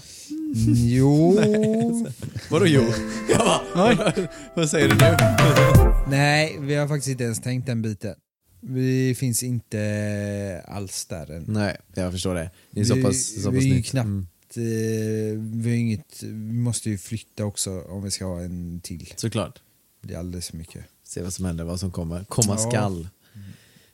A: Jo...
B: Vadå jo? Jag bara, vad säger du nu?
A: Nej, vi har faktiskt inte ens tänkt den biten. Vi finns inte alls där än.
B: Nej, jag förstår det. Ni är så
A: Vi-
B: pass, så
A: vi
B: pass
A: är ju
B: nytt.
A: knappt-
B: Mm.
A: Eh, vi, har inget, vi måste ju flytta också om vi ska ha en till.
B: Såklart.
A: Det är alldeles för mycket.
B: Se vad som händer, vad som kommer. Komma
A: Ja.
B: skall.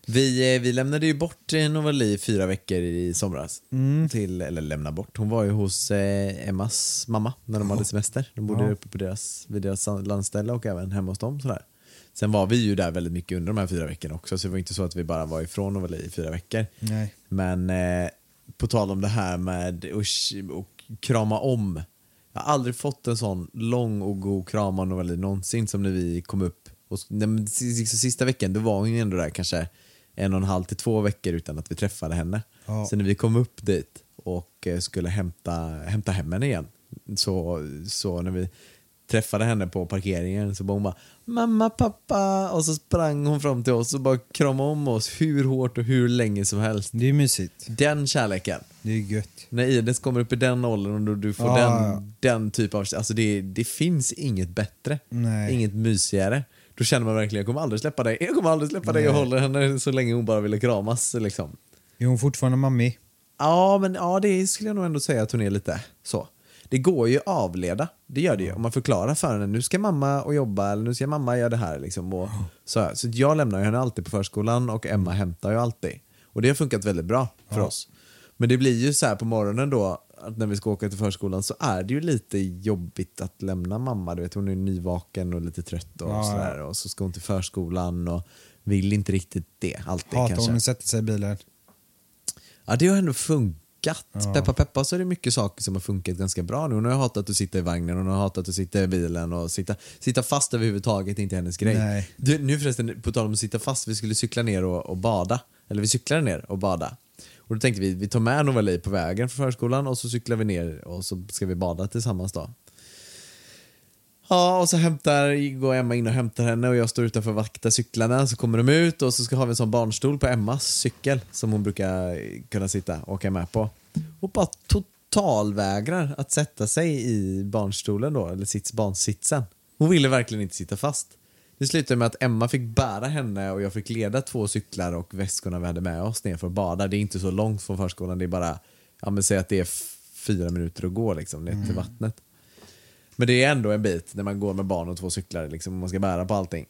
B: Vi, eh, vi lämnade ju bort eh, Novali fyra veckor i somras.
A: Mm.
B: Till, eller lämna bort. Hon var ju hos eh, Emmas mamma när de hade semester. De bodde
A: Ja.
B: uppe på deras, vid deras landställe och även hemma hos dem. Sådär. Sen var vi ju där väldigt mycket under de här fyra veckorna också, så det var inte så att vi bara var ifrån Novali i fyra veckor.
A: Nej.
B: Men eh, på tal om det här med att krama om. Jag har aldrig fått en sån lång och god kram av Novali någonsin som när vi kom upp. Och, nej, sista veckan då var hon ju ändå där kanske en och en halv till två veckor utan att vi träffade henne.
A: Ja.
B: Så när vi kom upp dit och eh, skulle hämta, hämta hem henne igen så, så när vi träffade henne på parkeringen så bara hon bara mamma, pappa och så sprang hon fram till oss och bara kramade om oss hur hårt och hur länge som helst.
A: Det är mysigt.
B: Den kärleken.
A: Det är gött.
B: När Ines kommer upp i den åldern och du- du får
A: Ja,
B: den,
A: ja.
B: den typ av... Alltså det, det finns inget bättre.
A: Nej.
B: Inget mysigare. Då känner man verkligen, jag kommer aldrig släppa dig. Jag kommer aldrig släppa dig. Jag håller henne så länge hon bara ville kramas. Liksom.
A: Är hon fortfarande mammi?
B: Ja, men ja, det skulle jag nog ändå säga att hon är lite så. Det går ju att avleda, det gör det ju. Om man förklarar för henne, nu ska mamma och jobba eller nu ska mamma göra det här. Liksom, och så, så jag lämnar henne alltid på förskolan och Emma hämtar ju alltid. Och det har funkat väldigt bra för oss. Men det blir ju så här på morgonen då, att när vi ska åka till förskolan så är det ju lite jobbigt att lämna mamma. Du vet, hon är nyvaken och lite trött och
A: Ja, ja.
B: sådär. Och så ska hon till förskolan och vill inte riktigt det alltid
A: Hatar
B: kanske.
A: hon sätta sig i bilen?
B: Ja, det har ändå funkat. Peppa peppa så är det mycket saker som har funkat ganska bra nu. Hon har hatat att sitta i vagnen, hon har hatat att sitta i bilen och sitta, sitta fast överhuvudtaget är inte hennes grej.
A: Nej.
B: Du, nu förresten, på tal om att sitta fast, vi skulle cykla ner och, och bada. Eller vi cyklade ner och bada. Och då tänkte vi, vi tar med Novali på vägen från förskolan och så cyklar vi ner och så ska vi bada tillsammans då. Ja, och så hämtar, går Emma in och hämtar henne och jag står utanför och vaktar cyklarna. Så kommer de ut och så ska ha vi en sån barnstol på Emmas cykel som hon brukar kunna sitta och åka med på. Och bara totalvägrar att sätta sig i barnstolen då, eller sits, barnsitsen. Hon ville verkligen inte sitta fast. Det slutade med att Emma fick bära henne och jag fick leda två cyklar och väskorna vi hade med oss ner för att bada. Det är inte så långt från förskolan, det är bara, ja men säg att det är fyra minuter att gå liksom ner till vattnet. Men det är ändå en bit när man går med barn och två cyklar liksom, och man ska bära på allting.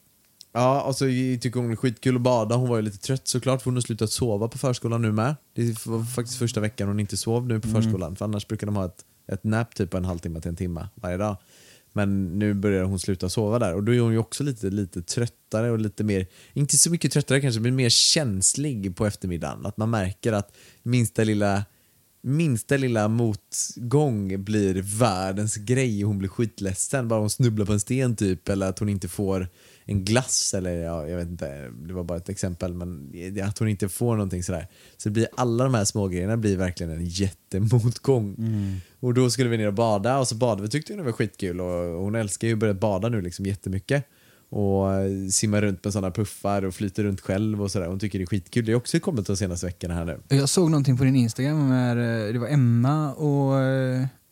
B: Ja, och så tycker hon det är skitkul att bada. Hon var ju lite trött såklart för hon har slutat sova på förskolan nu med. Det var faktiskt första veckan hon inte sov nu på förskolan. För annars brukar de ha ett, ett nap typ en halvtimme till en timme varje dag. Men nu börjar hon sluta sova där och då är hon ju också lite, lite tröttare och lite mer, inte så mycket tröttare kanske, men mer känslig på eftermiddagen. Att man märker att minsta lilla minsta lilla motgång blir världens grej och hon blir skitledsen. Bara hon snubblar på en sten typ eller att hon inte får en glass eller ja, jag vet inte, det var bara ett exempel men att hon inte får någonting sådär. Så det blir, alla de här små grejerna blir verkligen en jättemotgång. Och då skulle vi ner och bada och så badade vi tyckte hon det var skitkul och hon älskar ju att börja bada nu liksom jättemycket. Och eh, simmar runt med sådana puffar och flyter runt själv och sådär. Hon tycker det är skitkul. Det har också kommit de senaste veckorna här nu.
C: Jag såg någonting på din Instagram med, eh, det var Emma och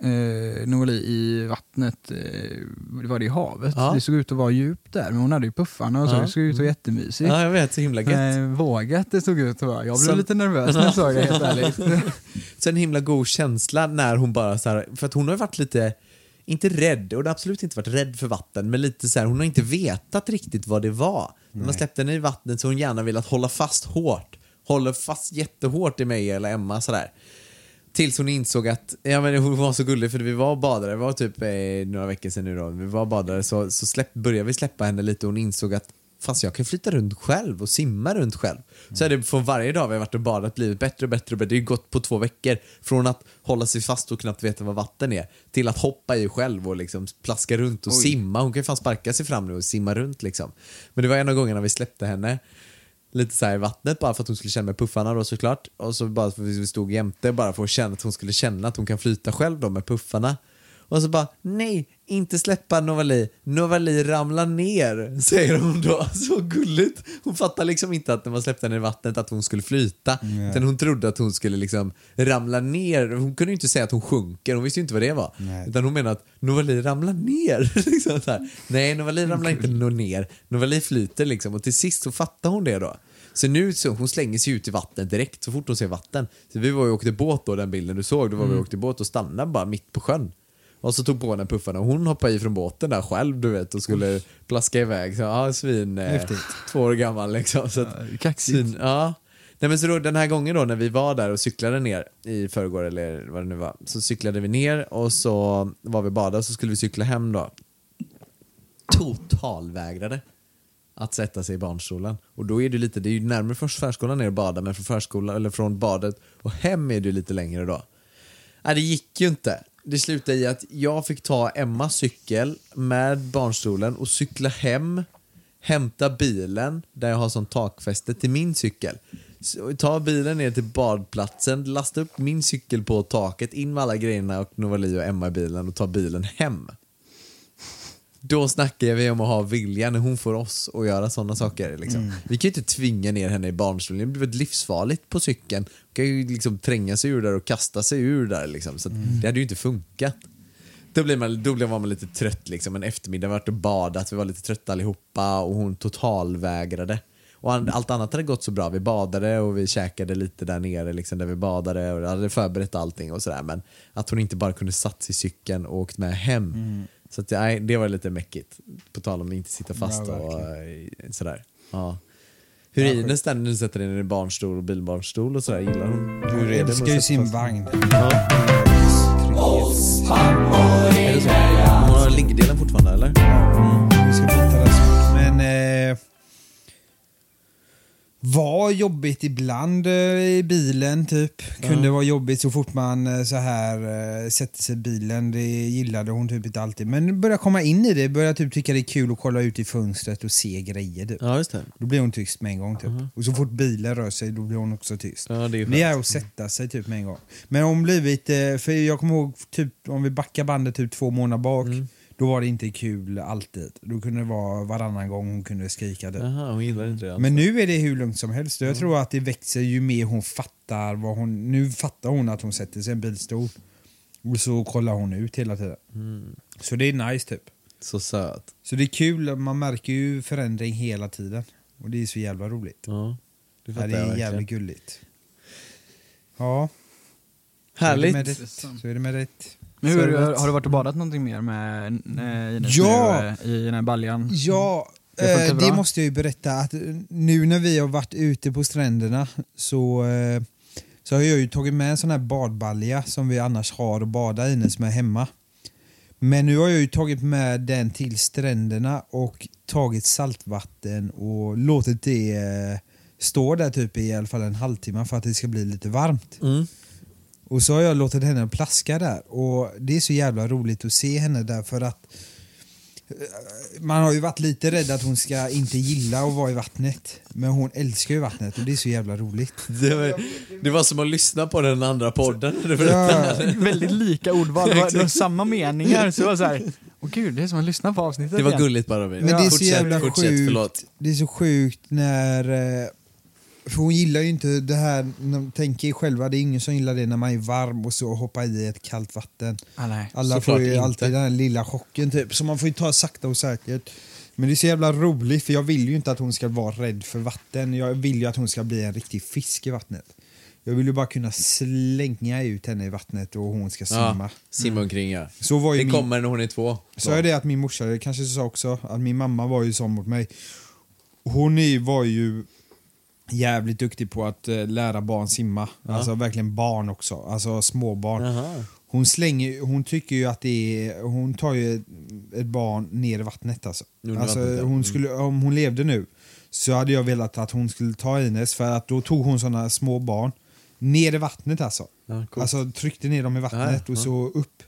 C: eh, Noli i vattnet, eh, det var det i havet.
B: Ja.
C: Det såg ut att vara djupt där, men hon hade ju puffarna och så,
B: Ja.
C: det såg ut att vara jättemysigt.
B: Ja, jag vet. Så himla gött.
C: Eh, vågat det såg ut att vara. Jag blev
B: Som-
C: lite nervös när jag såg det helt ärligt.
B: Så en himla god känsla när hon bara så här, för att hon har ju varit lite, inte rädd, och hon har absolut inte varit rädd för vatten, men lite så här, hon har inte vetat riktigt vad det var. När man släppte henne i vattnet så har hon gärna velat hålla fast hårt, håller fast jättehårt i mig eller Emma sådär. Tills hon insåg att, ja men hon var så gullig för vi var och badade, det var typ eh, några veckor sedan nu då, vi var och badade så, så släpp, började vi släppa henne lite och hon insåg att fast jag kan flytta runt själv och simma runt själv. Så är det från varje dag vi har varit och badat blivit bättre och bättre och bättre. Det har ju gått på två veckor. Från att hålla sig fast och knappt veta vad vatten är till att hoppa i själv och liksom plaska runt och simma. Hon kan ju fan sparka sig fram nu och simma runt liksom. Men det var en av gångerna vi släppte henne lite så här i vattnet bara för att hon skulle känna med puffarna då såklart. Och så bara för att vi stod jämte bara för att känna att hon skulle känna att hon kan flyta själv då med puffarna. Och så bara, nej, inte släppa Novali. Novali ramlar ner, säger hon då. Så gulligt. Hon fattar liksom inte att när man släppte henne i vattnet att hon skulle flyta. Utan hon trodde att hon skulle liksom ramla ner. Hon kunde ju inte säga att hon sjunker, hon visste ju inte vad det var.
A: Nej.
B: Utan hon menade att Novali ramlar ner. liksom så här. Nej, Novali ramlar inte ner. Novali flyter liksom. Och till sist så fattar hon det då. Så nu så hon slänger sig ut i vattnet direkt så fort hon ser vatten. Så vi var ju åkte båt då, den bilden du såg. Då var vi och åkte båt och stannade bara mitt på sjön. Och så tog på henne puffarna och hon hoppade i från båten där själv du vet och skulle plaska iväg. Så, ja, svin, eh, två år gammal liksom. Så att,
C: Kaxigt.
B: svin, ja. Nej, men så då, den här gången då när vi var där och cyklade ner i förrgår eller vad det nu var. Så cyklade vi ner och så var vi badade och så skulle vi cykla hem då. Totalvägrade att sätta sig i barnstolen. Och då är det lite, det är ju närmare först förskolan ner och bada men från förskolan eller från badet och hem är det ju lite längre då. Nej, det gick ju inte. Det slutade i att jag fick ta Emmas cykel med barnstolen och cykla hem, hämta bilen där jag har som takfäste till min cykel. Så, ta bilen ner till badplatsen, lasta upp min cykel på taket, in med alla grejerna och Novali och Emma i bilen och ta bilen hem. Då snackar vi om att ha vilja när hon får oss att göra sådana saker. Liksom. Vi kan ju inte tvinga ner henne i barnstolen, det blir väldigt livsfarligt på cykeln. Hon kan ju liksom tränga sig ur där och kasta sig ur där. Liksom. Så att det hade ju inte funkat. Då, blir man, då blev man lite trött liksom. En eftermiddag, vi varit och badat, vi var lite trötta allihopa och hon totalvägrade. Och an- allt annat hade gått så bra. Vi badade och vi käkade lite där nere liksom, där vi badade och hade förberett allting och sådär. Men att hon inte bara kunde satt i cykeln och åkt med hem. Så att, nej, det var lite mäckigt. På tal om att inte sitta fast
A: Ja,
B: och eh, sådär. Ja. Hur är Ines där när du sätter dig i barnstol och bilbarnstol och sådär? Gillar hon? Hur är det
A: älskar ju sin vagn.
B: Ja. Är det så? Hon har liggdelen fortfarande eller?
A: Vi ska byta det snart. Men... Vara jobbigt ibland eh, i bilen typ. Kunde vara jobbigt så fort man eh, så här eh, sätter sig i bilen. Det gillade hon typ inte alltid. Men börjar komma in i det, börjar typ tycka det är kul att kolla ut i fönstret och se grejer typ.
B: Ja, just det.
A: Då blir hon tyst med en gång typ. Och så fort bilen rör sig då blir hon också tyst.
B: Ja, det är
A: det är att sätta sig typ med en gång. Men hon blivit, för jag kommer ihåg typ om vi backar bandet typ två månader bak.
B: Mm.
A: Då var det inte kul alltid. Då kunde det vara varannan gång hon kunde skrika typ.
B: Jaha, hon gillar inte det alltså.
A: Men nu är det hur lugnt som helst. Jag tror att det växer ju mer hon fattar vad hon... Nu fattar hon att hon sätter sig i en bilstol. Och så kollar hon ut hela tiden.
B: Mm.
A: Så det är nice typ.
B: Så söt.
A: Så det är kul, man märker ju förändring hela tiden. Och det är så jävla roligt.
B: Ja, det
A: det är
B: verkligen.
A: jävligt gulligt. Ja,
B: Härligt.
A: Så är det med det. Med.
C: Men hur, har du varit och badat någonting mer med eh, Ines
A: Ja!
C: nu, eh, i den här baljan?
A: Ja,
C: Det
A: eh, det måste jag ju berätta att nu när vi har varit ute på stränderna så, så har jag ju tagit med en sån här badbalja som vi annars har att bada i som är hemma. Men nu har jag ju tagit med den till stränderna och tagit saltvatten och låtit det stå där typ i alla fall en halvtimme för att det ska bli lite varmt.
B: Mm.
A: Och så har jag låtit henne plaska där och det är så jävla roligt att se henne där för att eh, man har ju varit lite rädd att hon ska inte gilla att vara i vattnet. Men hon älskar ju vattnet och det är så jävla roligt.
B: Det, var, det var som att lyssna på den andra podden.
A: Ja,
C: Väldigt lika ordval, det var, det var samma meningar. Så det var så här, åh gud, det är som att lyssna på avsnittet
B: Det var
C: igen.
B: gulligt bara.
A: Men det är så jävla
B: fortsätt,
A: sjukt. Det är så sjukt när... För hon gillar ju inte det här, tänk er själva, det är ingen som gillar det när man är varm och så hoppar i ett kallt vatten.
C: Ah, nej.
A: Alla får ju
B: inte.
A: alltid den här lilla chocken typ, så man får ju ta sakta och säkert. Men det är så jävla roligt för jag vill ju inte att hon ska vara rädd för vatten. Jag vill ju att hon ska bli en riktig fisk i vattnet. Jag vill ju bara kunna slänga ut henne i vattnet och hon ska simma.
B: Ja, simma omkring ja.
A: Så var ju
B: Det
A: min...
B: kommer när hon är två.
A: Så är det att min morsa, det kanske sa också, att min mamma var ju sån mot mig. Hon är, var ju jävligt duktig på att eh, lära barn simma. Alltså verkligen barn också, alltså småbarn. Hon slänger, hon tycker ju att det är, hon tar ju ett, barn ner i vattnet alltså.
B: Under
A: alltså
B: vattnet, ja.
A: hon
B: Mm.
A: skulle, om hon levde nu så hade jag velat att hon skulle ta Ines för att då tog hon såna små barn ner i vattnet alltså.
B: Ja, coolt.
A: Alltså tryckte ner dem i vattnet
B: Ja,
A: och
B: ja.
A: så upp.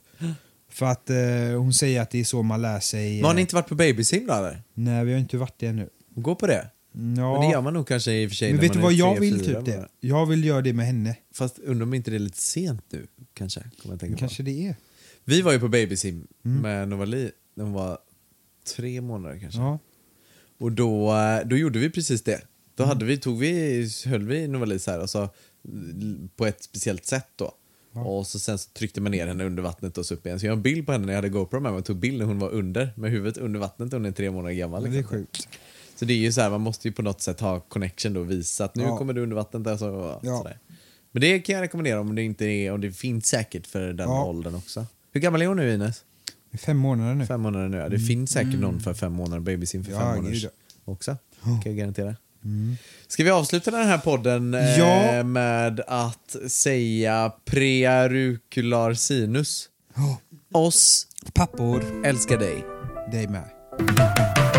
A: För att eh, hon säger att det är så man lär sig.
B: Men har ni
A: eh,
B: inte varit på babysim då eller?
A: Nej, vi har inte varit det nu.
B: Gå på det.
A: Ja.
B: Men det gör man nog kanske i och för sig
A: Men
B: när
A: vet du vad jag vill typ det? Jag vill göra det med henne.
B: Fast undrar om inte det är lite sent nu kanske? Kommer jag tänka på.
A: Kanske det är.
B: Vi var ju på babysim
A: Mm.
B: med Novali när hon var tre månader kanske.
A: Ja.
B: Och då, eh, då gjorde vi precis det.
A: Mm.
B: Då hade vi, tog vi, höll vi Novali så här och så, l- på ett speciellt sätt då. Och så sen så tryckte man ner henne under vattnet och så upp igen. Så jag har en bild på henne när jag hade GoPro med mig och tog bild när hon var under, med huvudet under vattnet och hon är tre månader gammal.
A: Det är
B: liksom.
A: sjukt.
B: Så det är ju så här, man måste ju på något sätt ha connection då och visa att nu
A: Ja.
B: kommer du under vattnet där så,
A: Ja.
B: sådär. Men det kan jag rekommendera om det inte är, om det finns säkert för den
A: Ja.
B: åldern också. Hur gammal är hon nu Ines?
A: Fem månader nu.
B: Fem månader nu ja. Det finns säkert någon för fem månader, babysim för
A: Mm. Ja,
B: fem månader också. Kan jag garantera. Ska vi avsluta den här podden eh,
A: Ja.
B: med att säga preauricular sinus?
A: Ja.
B: Oss
A: Pappor,
B: älskar dig.
A: dig med.